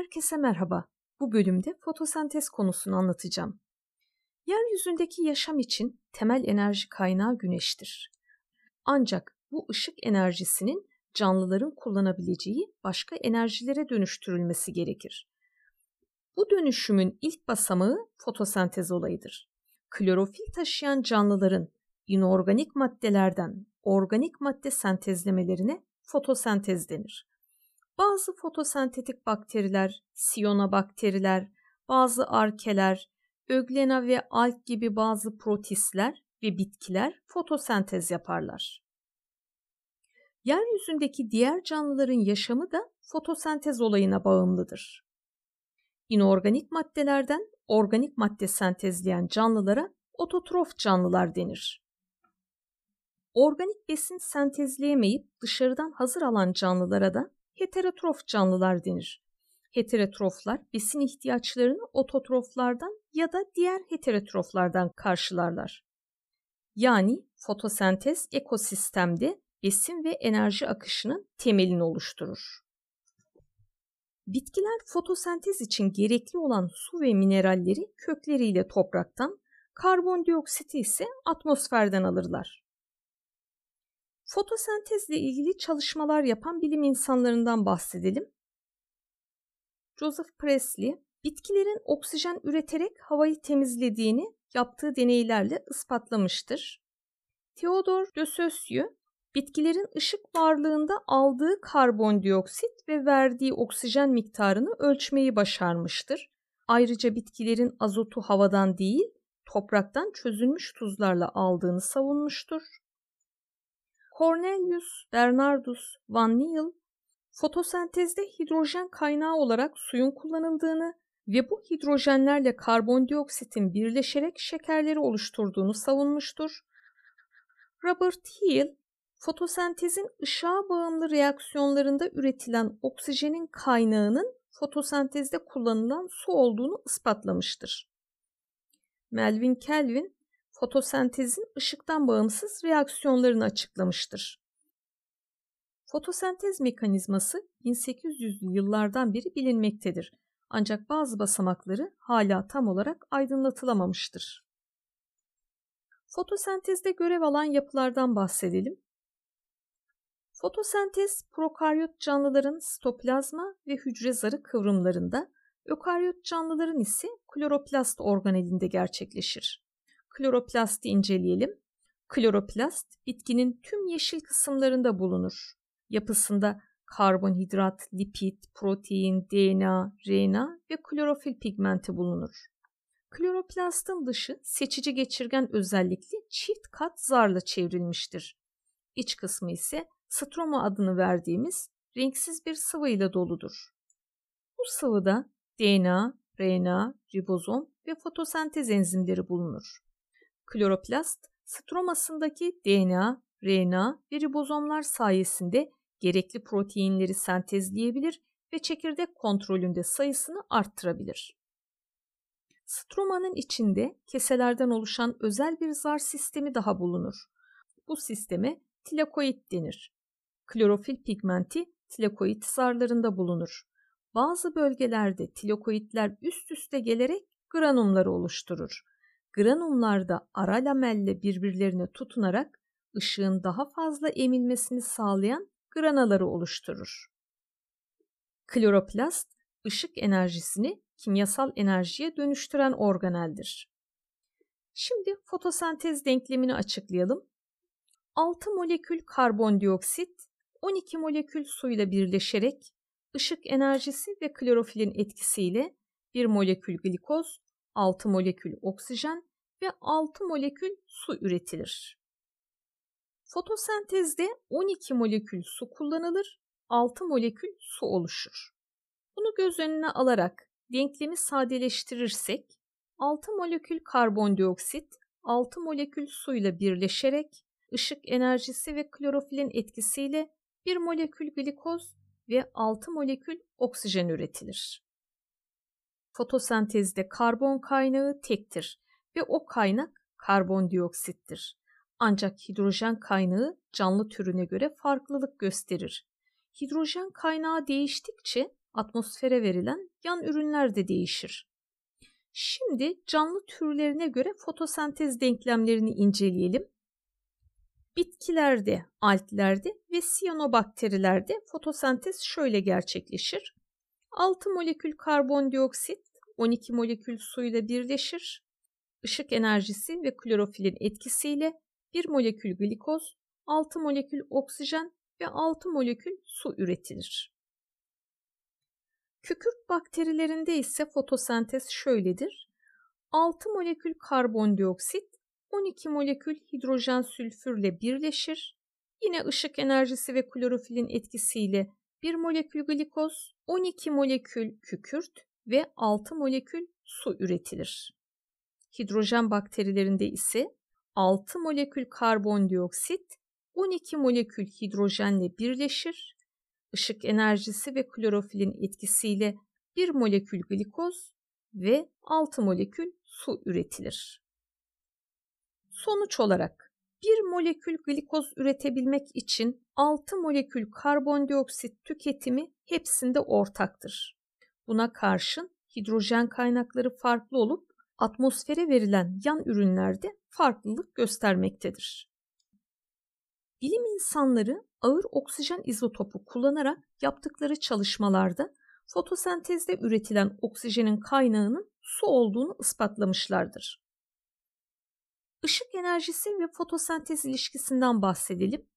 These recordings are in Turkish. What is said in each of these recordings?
Herkese merhaba. Bu bölümde fotosentez konusunu anlatacağım. Yeryüzündeki yaşam için temel enerji kaynağı güneştir. Ancak bu ışık enerjisinin canlıların kullanabileceği başka enerjilere dönüştürülmesi gerekir. Bu dönüşümün ilk basamağı fotosentez olayıdır. Klorofil taşıyan canlıların inorganik maddelerden organik madde sentezlemelerine fotosentez denir. Bazı fotosentetik bakteriler, siyonobakteriler, bazı arkeler, öglena ve alg gibi bazı protistler ve bitkiler fotosentez yaparlar. Yeryüzündeki diğer canlıların yaşamı da fotosentez olayına bağımlıdır. İnorganik maddelerden organik madde sentezleyen canlılara ototrof canlılar denir. Organik besin sentezleyemeyip dışarıdan hazır alan canlılara da heterotrof canlılar denir. Heterotroflar besin ihtiyaçlarını ototroflardan ya da diğer heterotroflardan karşılarlar. Yani fotosentez ekosistemde besin ve enerji akışının temelini oluşturur. Bitkiler fotosentez için gerekli olan su ve mineralleri kökleriyle topraktan, karbondioksiti ise atmosferden alırlar. Fotosentezle ilgili çalışmalar yapan bilim insanlarından bahsedelim. Joseph Presley, bitkilerin oksijen üreterek havayı temizlediğini yaptığı deneylerle ispatlamıştır. Theodore de Saussure, bitkilerin ışık varlığında aldığı karbondioksit ve verdiği oksijen miktarını ölçmeyi başarmıştır. Ayrıca bitkilerin azotu havadan değil, topraktan çözülmüş tuzlarla aldığını savunmuştur. Cornelius Bernardus van Niel, fotosentezde hidrojen kaynağı olarak suyun kullanıldığını ve bu hidrojenlerle karbondioksitin birleşerek şekerleri oluşturduğunu savunmuştur. Robert Hill, fotosentezin ışığa bağımlı reaksiyonlarında üretilen oksijenin kaynağının fotosentezde kullanılan su olduğunu ispatlamıştır. Melvin Kelvin, fotosentezin ışıktan bağımsız reaksiyonlarını açıklamıştır. Fotosentez mekanizması 1800'lü yıllardan beri bilinmektedir. Ancak bazı basamakları hala tam olarak aydınlatılamamıştır. Fotosentezde görev alan yapılardan bahsedelim. Fotosentez prokaryot canlıların sitoplazma ve hücre zarı kıvrımlarında, ökaryot canlıların ise kloroplast organelinde gerçekleşir. Kloroplasti inceleyelim. Kloroplast bitkinin tüm yeşil kısımlarında bulunur. Yapısında karbonhidrat, lipid, protein, DNA, RNA ve klorofil pigmenti bulunur. Kloroplastın dışı seçici geçirgen özellikli çift kat zarla çevrilmiştir. İç kısmı ise stroma adını verdiğimiz renksiz bir sıvı ile doludur. Bu sıvıda DNA, RNA, ribozom ve fotosentez enzimleri bulunur. Kloroplast, stromasındaki DNA, RNA ve ribozomlar sayesinde gerekli proteinleri sentezleyebilir ve çekirdek kontrolünde sayısını arttırabilir. Stromanın içinde keselerden oluşan özel bir zar sistemi daha bulunur. Bu sisteme tilakoid denir. Klorofil pigmenti tilakoid zarlarında bulunur. Bazı bölgelerde tilakoidler üst üste gelerek granumları oluşturur. Granumlarda ara lamelle birbirlerine tutunarak ışığın daha fazla emilmesini sağlayan granaları oluşturur. Kloroplast, ışık enerjisini kimyasal enerjiye dönüştüren organeldir. Şimdi fotosentez denklemini açıklayalım. 6 molekül karbondioksit 12 molekül suyla birleşerek ışık enerjisi ve klorofilin etkisiyle 1 molekül glikoz 6 molekül oksijen ve 6 molekül su üretilir. Fotosentezde 12 molekül su kullanılır, 6 molekül su oluşur. Bunu göz önüne alarak denklemi sadeleştirirsek 6 molekül karbondioksit 6 molekül suyla birleşerek ışık enerjisi ve klorofilin etkisiyle 1 molekül glikoz ve 6 molekül oksijen üretilir. Fotosentezde karbon kaynağı tektir ve o kaynak karbondioksittir. Ancak hidrojen kaynağı canlı türüne göre farklılık gösterir. Hidrojen kaynağı değiştikçe atmosfere verilen yan ürünler de değişir. Şimdi canlı türlerine göre fotosentez denklemlerini inceleyelim. Bitkilerde, altlerde ve siyanobakterilerde fotosentez şöyle gerçekleşir. 6 molekül karbondioksit 12 molekül suyla birleşir. Işık enerjisi ve klorofilin etkisiyle 1 molekül glikoz, 6 molekül oksijen ve 6 molekül su üretilir. Kükürt bakterilerinde ise fotosentez şöyledir. 6 molekül karbondioksit 12 molekül hidrojen sülfürle birleşir. Yine ışık enerjisi ve klorofilin etkisiyle 1 molekül glikoz, 12 molekül kükürt ve 6 molekül su üretilir. Hidrojen bakterilerinde ise 6 molekül karbondioksit 12 molekül hidrojenle birleşir. Işık enerjisi ve klorofilin etkisiyle 1 molekül glikoz ve 6 molekül su üretilir. Sonuç olarak 1 molekül glikoz üretebilmek için 6 molekül karbondioksit tüketimi hepsinde ortaktır. Buna karşın hidrojen kaynakları farklı olup atmosfere verilen yan ürünlerde farklılık göstermektedir. Bilim insanları ağır oksijen izotopu kullanarak yaptıkları çalışmalarda fotosentezde üretilen oksijenin kaynağının su olduğunu ispatlamışlardır. Işık enerjisi ve fotosentez ilişkisinden bahsedelim.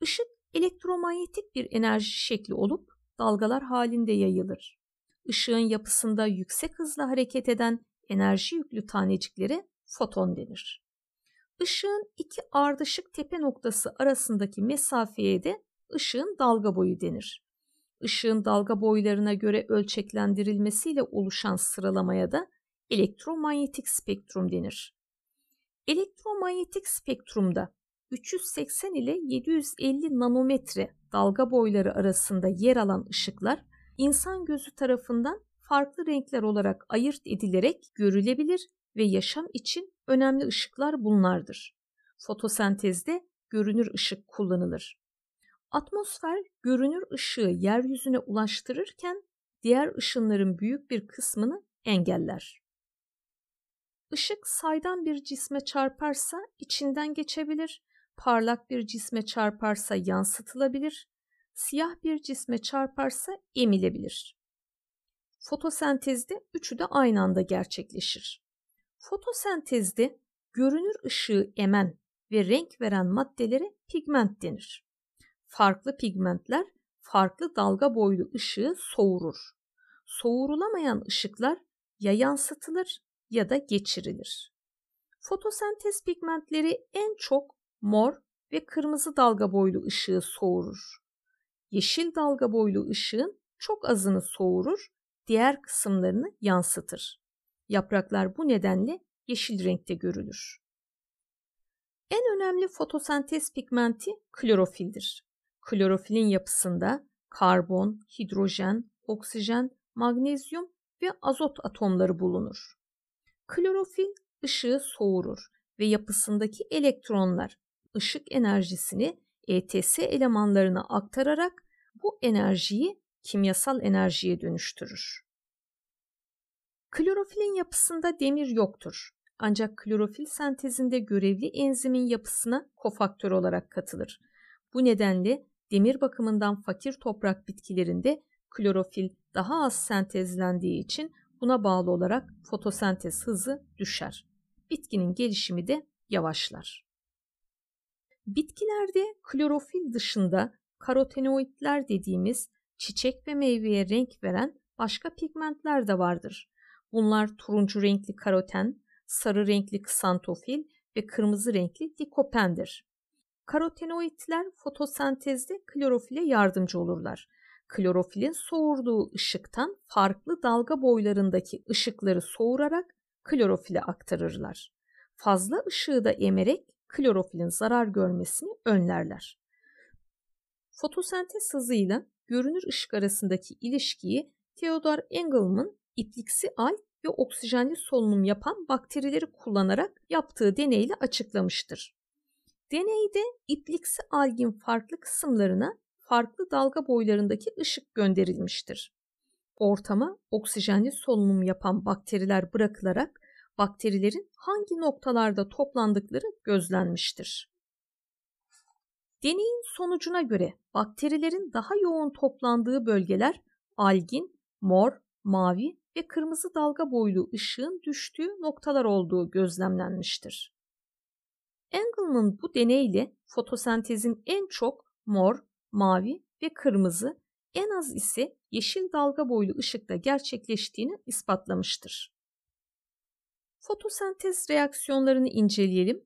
Işık elektromanyetik bir enerji şekli olup dalgalar halinde yayılır. Işığın yapısında yüksek hızla hareket eden enerji yüklü taneciklere foton denir. Işığın iki ardışık tepe noktası arasındaki mesafeye de ışığın dalga boyu denir. Işığın dalga boylarına göre ölçeklendirilmesiyle oluşan sıralamaya da elektromanyetik spektrum denir. Elektromanyetik spektrumda 380 ile 750 nanometre dalga boyları arasında yer alan ışıklar insan gözü tarafından farklı renkler olarak ayırt edilerek görülebilir ve yaşam için önemli ışıklar bunlardır. Fotosentezde görünür ışık kullanılır. Atmosfer görünür ışığı yeryüzüne ulaştırırken diğer ışınların büyük bir kısmını engeller. Işık saydam bir cisme çarparsa içinden geçebilir, parlak bir cisme çarparsa yansıtılabilir, siyah bir cisme çarparsa emilebilir. Fotosentezde üçü de aynı anda gerçekleşir. Fotosentezde görünür ışığı emen ve renk veren maddelere pigment denir. Farklı pigmentler farklı dalga boylu ışığı soğurur. Soğurulamayan ışıklar ya yansıtılır ya da geçirilir. Fotosentez pigmentleri en çok mor ve kırmızı dalga boylu ışığı soğurur. Yeşil dalga boylu ışığın çok azını soğurur, diğer kısımlarını yansıtır. Yapraklar bu nedenle yeşil renkte görülür. En önemli fotosentez pigmenti klorofildir. Klorofilin yapısında karbon, hidrojen, oksijen, magnezyum ve azot atomları bulunur. Klorofil ışığı soğurur ve yapısındaki elektronlar ışık enerjisini ETS elemanlarına aktararak bu enerjiyi kimyasal enerjiye dönüştürür. Klorofilin yapısında demir yoktur. Ancak klorofil sentezinde görevli enzimin yapısına kofaktör olarak katılır. Bu nedenle demir bakımından fakir toprak bitkilerinde klorofil daha az sentezlendiği için buna bağlı olarak fotosentez hızı düşer. Bitkinin gelişimi de yavaşlar. Bitkilerde klorofil dışında karotenoidler dediğimiz çiçek ve meyveye renk veren başka pigmentler de vardır. Bunlar turuncu renkli karoten, sarı renkli ksantofil ve kırmızı renkli likopendir. Karotenoidler fotosentezde klorofile yardımcı olurlar. Klorofilin soğurduğu ışıktan farklı dalga boylarındaki ışıkları soğurarak klorofile aktarırlar. Fazla ışığı da emerek klorofilin zarar görmesini önlerler. Fotosentez hızıyla görünür ışık arasındaki ilişkiyi Theodor Engelmann ipliksi al ve oksijenli solunum yapan bakterileri kullanarak yaptığı deneyle açıklamıştır. Deneyde ipliksi algin farklı kısımlarına farklı dalga boylarındaki ışık gönderilmiştir. ortama oksijenli solunum yapan bakteriler bırakılarak bakterilerin hangi noktalarda toplandıkları gözlenmiştir. Deneyin sonucuna göre bakterilerin daha yoğun toplandığı bölgeler algin, mor, mavi ve kırmızı dalga boylu ışığın düştüğü noktalar olduğu gözlemlenmiştir. Engelman bu deneyle fotosentezin en çok mor, mavi ve kırmızı, en az ise yeşil dalga boylu ışıkta gerçekleştiğini ispatlamıştır. Fotosentez reaksiyonlarını inceleyelim.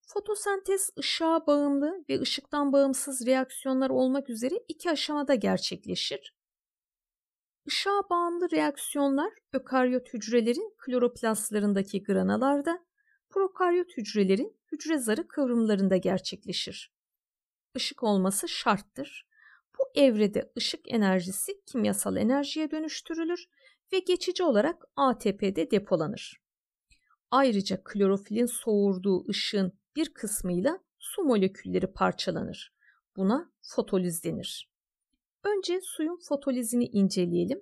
Fotosentez ışığa bağımlı ve ışıktan bağımsız reaksiyonlar olmak üzere iki aşamada gerçekleşir. Işığa bağımlı reaksiyonlar ökaryot hücrelerin kloroplastlarındaki granalarda, prokaryot hücrelerin hücre zarı kıvrımlarında gerçekleşir. Işık olması şarttır. Bu evrede ışık enerjisi kimyasal enerjiye dönüştürülür ve geçici olarak ATP'de depolanır. Ayrıca klorofilin soğurduğu ışığın bir kısmıyla su molekülleri parçalanır. Buna fotoliz denir. Önce suyun fotolizini inceleyelim.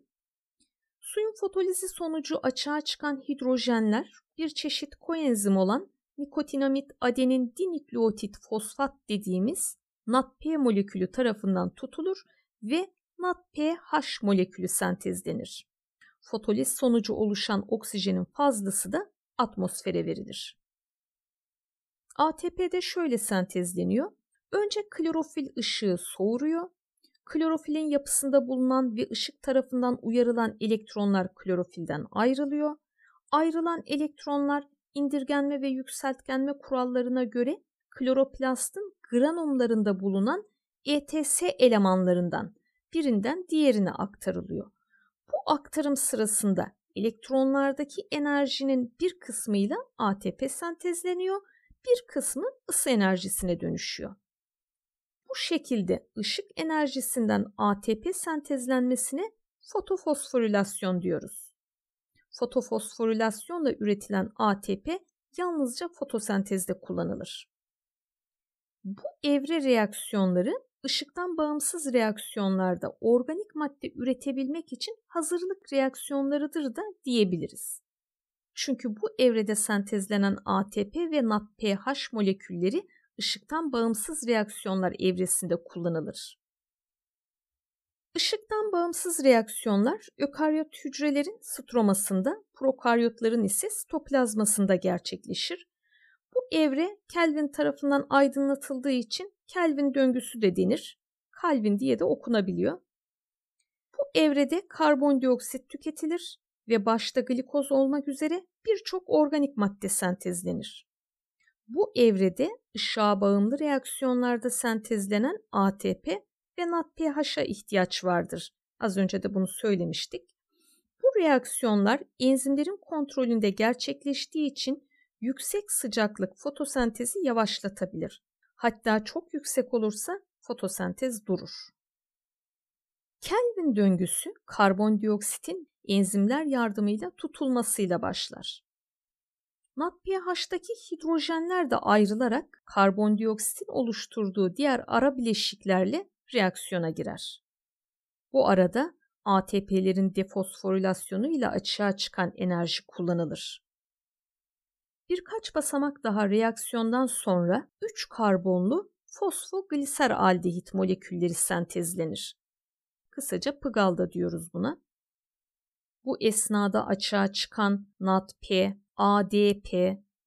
Suyun fotolizi sonucu açığa çıkan hidrojenler bir çeşit koenzim olan nikotinamit adenin dinükleotit fosfat dediğimiz NADP molekülü tarafından tutulur ve NADPH molekülü sentezlenir. Fotoliz sonucu oluşan oksijenin fazlası da atmosfere verilir. ATP'de şöyle sentezleniyor. Önce klorofil ışığı soğuruyor. Klorofilin yapısında bulunan ve ışık tarafından uyarılan elektronlar klorofilden ayrılıyor. Ayrılan elektronlar indirgenme ve yükseltgenme kurallarına göre kloroplastın granomlarında bulunan ETS elemanlarından birinden diğerine aktarılıyor. Bu aktarım sırasında elektronlardaki enerjinin bir kısmıyla ATP sentezleniyor bir kısmı ısı enerjisine dönüşüyor. Bu şekilde ışık enerjisinden ATP sentezlenmesine fotofosforilasyon diyoruz. Fotofosforilasyonla üretilen ATP yalnızca fotosentezde kullanılır. Bu evre reaksiyonları ışıktan bağımsız reaksiyonlarda organik madde üretebilmek için hazırlık reaksiyonlarıdır da diyebiliriz. Çünkü bu evrede sentezlenen ATP ve NADPH molekülleri ışıktan bağımsız reaksiyonlar evresinde kullanılır. Işıktan bağımsız reaksiyonlar ökaryot hücrelerin stromasında, prokaryotların ise sitoplazmasında gerçekleşir. Bu evre Kelvin tarafından aydınlatıldığı için Kelvin döngüsü de denir. Calvin diye de okunabiliyor. Bu evrede karbondioksit tüketilir ve başta glikoz olmak üzere birçok organik madde sentezlenir. Bu evrede ışığa bağımlı reaksiyonlarda sentezlenen ATP ve NADPH'a ihtiyaç vardır. Az önce de bunu söylemiştik. Bu reaksiyonlar enzimlerin kontrolünde gerçekleştiği için yüksek sıcaklık fotosentezi yavaşlatabilir. Hatta çok yüksek olursa fotosentez durur. Kelvin döngüsü karbondioksitin enzimler yardımıyla tutulmasıyla başlar. NADPH'daki hidrojenler de ayrılarak karbondioksitin oluşturduğu diğer ara bileşiklerle reaksiyona girer. Bu arada ATP'lerin defosforilasyonu ile açığa çıkan enerji kullanılır. Birkaç basamak daha reaksiyondan sonra 3 karbonlu fosfogliser aldehit molekülleri sentezlenir. Kısaca pıgalda diyoruz buna. Bu esnada açığa çıkan NADP, ADP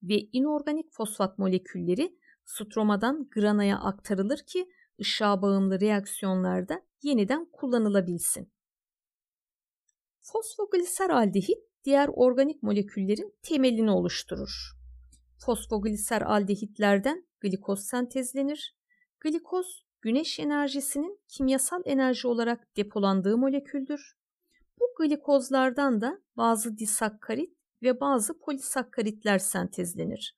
ve inorganik fosfat molekülleri stromadan granaya aktarılır ki ışığa bağımlı reaksiyonlarda yeniden kullanılabilsin. Fosfogliseraldehit diğer organik moleküllerin temelini oluşturur. Fosfogliseraldehitlerden glikoz sentezlenir. Glikoz güneş enerjisinin kimyasal enerji olarak depolandığı moleküldür. Bu glikozlardan da bazı disakkarit ve bazı polisakkaritler sentezlenir.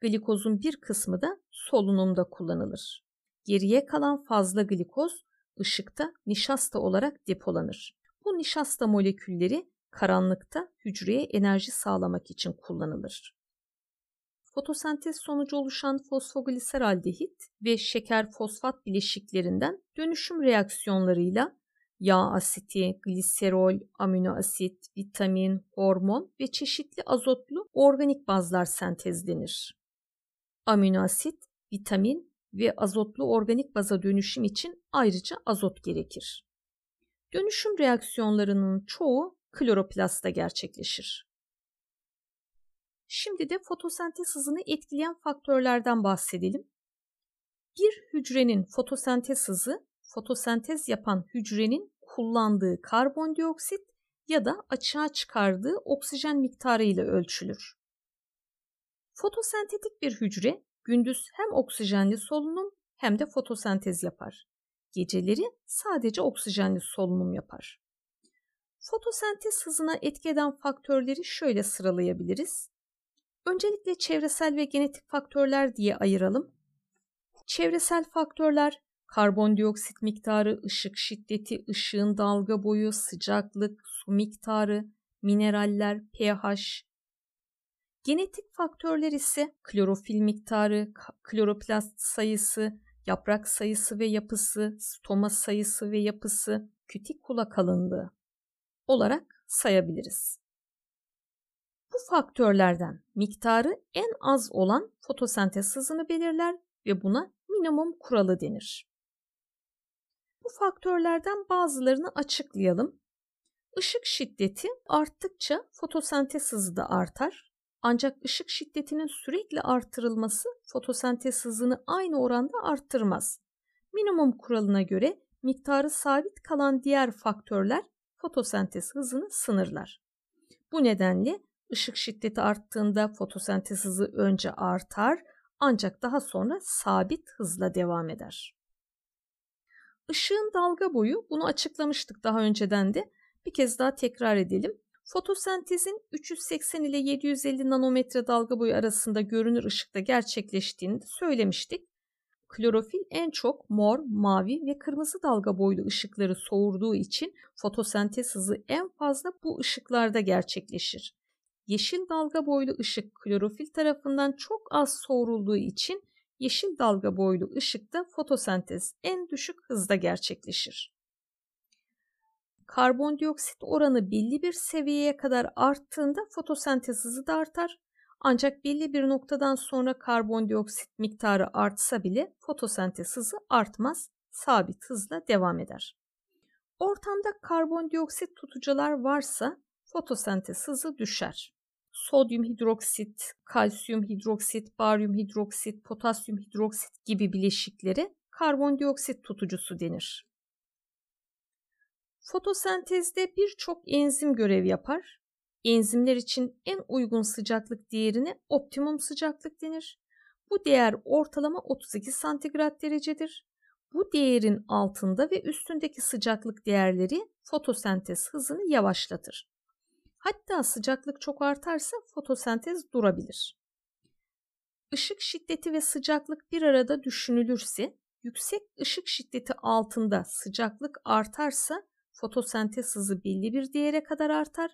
Glikozun bir kısmı da solunumda kullanılır. Geriye kalan fazla glikoz ışıkta nişasta olarak depolanır. Bu nişasta molekülleri karanlıkta hücreye enerji sağlamak için kullanılır. Fotosentez sonucu oluşan fosfogliseraldehit ve şeker fosfat bileşiklerinden dönüşüm reaksiyonlarıyla yağ asiti, gliserol, amino asit, vitamin, hormon ve çeşitli azotlu organik bazlar sentezlenir. Amino asit, vitamin ve azotlu organik baza dönüşüm için ayrıca azot gerekir. Dönüşüm reaksiyonlarının çoğu kloroplastta gerçekleşir. Şimdi de fotosentez hızını etkileyen faktörlerden bahsedelim. Bir hücrenin fotosentez hızı, fotosentez yapan hücrenin kullandığı karbondioksit ya da açığa çıkardığı oksijen miktarı ile ölçülür. Fotosentetik bir hücre gündüz hem oksijenli solunum hem de fotosentez yapar. Geceleri sadece oksijenli solunum yapar. Fotosentez hızına etki eden faktörleri şöyle sıralayabiliriz. Öncelikle çevresel ve genetik faktörler diye ayıralım. Çevresel faktörler karbondioksit miktarı, ışık şiddeti, ışığın dalga boyu, sıcaklık, su miktarı, mineraller, pH. Genetik faktörler ise klorofil miktarı, kloroplast sayısı, yaprak sayısı ve yapısı, stoma sayısı ve yapısı, kütikula kalınlığı olarak sayabiliriz. Bu faktörlerden miktarı en az olan fotosentez hızını belirler ve buna minimum kuralı denir. Bu faktörlerden bazılarını açıklayalım. Işık şiddeti arttıkça fotosentez hızı da artar. Ancak ışık şiddetinin sürekli artırılması fotosentez hızını aynı oranda arttırmaz. Minimum kuralına göre miktarı sabit kalan diğer faktörler fotosentez hızını sınırlar. Bu nedenle ışık şiddeti arttığında fotosentez hızı önce artar ancak daha sonra sabit hızla devam eder. Işığın dalga boyu bunu açıklamıştık daha önceden de bir kez daha tekrar edelim. Fotosentezin 380 ile 750 nanometre dalga boyu arasında görünür ışıkta gerçekleştiğini söylemiştik. Klorofil en çok mor, mavi ve kırmızı dalga boylu ışıkları soğurduğu için fotosentez hızı en fazla bu ışıklarda gerçekleşir. Yeşil dalga boylu ışık klorofil tarafından çok az soğurulduğu için yeşil dalga boylu ışıkta fotosentez en düşük hızda gerçekleşir. Karbondioksit oranı belli bir seviyeye kadar arttığında fotosentez hızı da artar. Ancak belli bir noktadan sonra karbondioksit miktarı artsa bile fotosentez hızı artmaz, sabit hızla devam eder. Ortamda karbondioksit tutucular varsa fotosentez hızı düşer sodyum hidroksit, kalsiyum hidroksit, baryum hidroksit, potasyum hidroksit gibi bileşikleri karbondioksit tutucusu denir. Fotosentezde birçok enzim görev yapar. Enzimler için en uygun sıcaklık değerine optimum sıcaklık denir. Bu değer ortalama 32 santigrat derecedir. Bu değerin altında ve üstündeki sıcaklık değerleri fotosentez hızını yavaşlatır. Hatta sıcaklık çok artarsa fotosentez durabilir. Işık şiddeti ve sıcaklık bir arada düşünülürse yüksek ışık şiddeti altında sıcaklık artarsa fotosentez hızı belli bir değere kadar artar.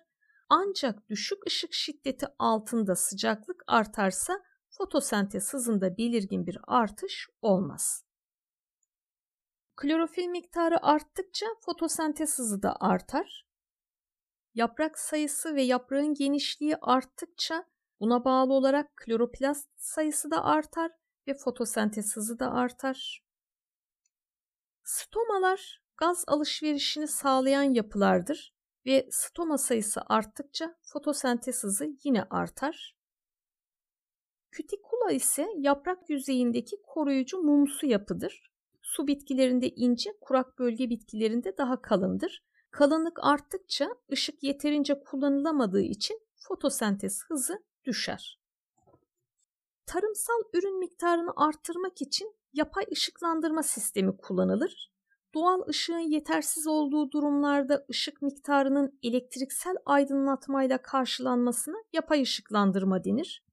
Ancak düşük ışık şiddeti altında sıcaklık artarsa fotosentez hızında belirgin bir artış olmaz. Klorofil miktarı arttıkça fotosentez hızı da artar. Yaprak sayısı ve yaprağın genişliği arttıkça buna bağlı olarak kloroplast sayısı da artar ve fotosentez hızı da artar. Stomalar gaz alışverişini sağlayan yapılardır ve stoma sayısı arttıkça fotosentez hızı yine artar. Kütikula ise yaprak yüzeyindeki koruyucu mumsu yapıdır. Su bitkilerinde ince, kurak bölge bitkilerinde daha kalındır Kalınlık arttıkça ışık yeterince kullanılamadığı için fotosentez hızı düşer. Tarımsal ürün miktarını arttırmak için yapay ışıklandırma sistemi kullanılır. Doğal ışığın yetersiz olduğu durumlarda ışık miktarının elektriksel aydınlatmayla karşılanmasına yapay ışıklandırma denir.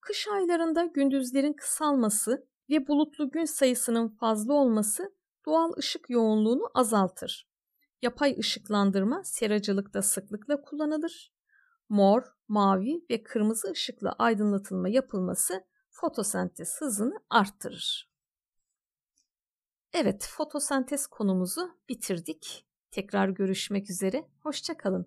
Kış aylarında gündüzlerin kısalması ve bulutlu gün sayısının fazla olması doğal ışık yoğunluğunu azaltır. Yapay ışıklandırma seracılıkta sıklıkla kullanılır. Mor, mavi ve kırmızı ışıkla aydınlatılma yapılması fotosentez hızını arttırır. Evet, fotosentez konumuzu bitirdik. Tekrar görüşmek üzere, hoşçakalın.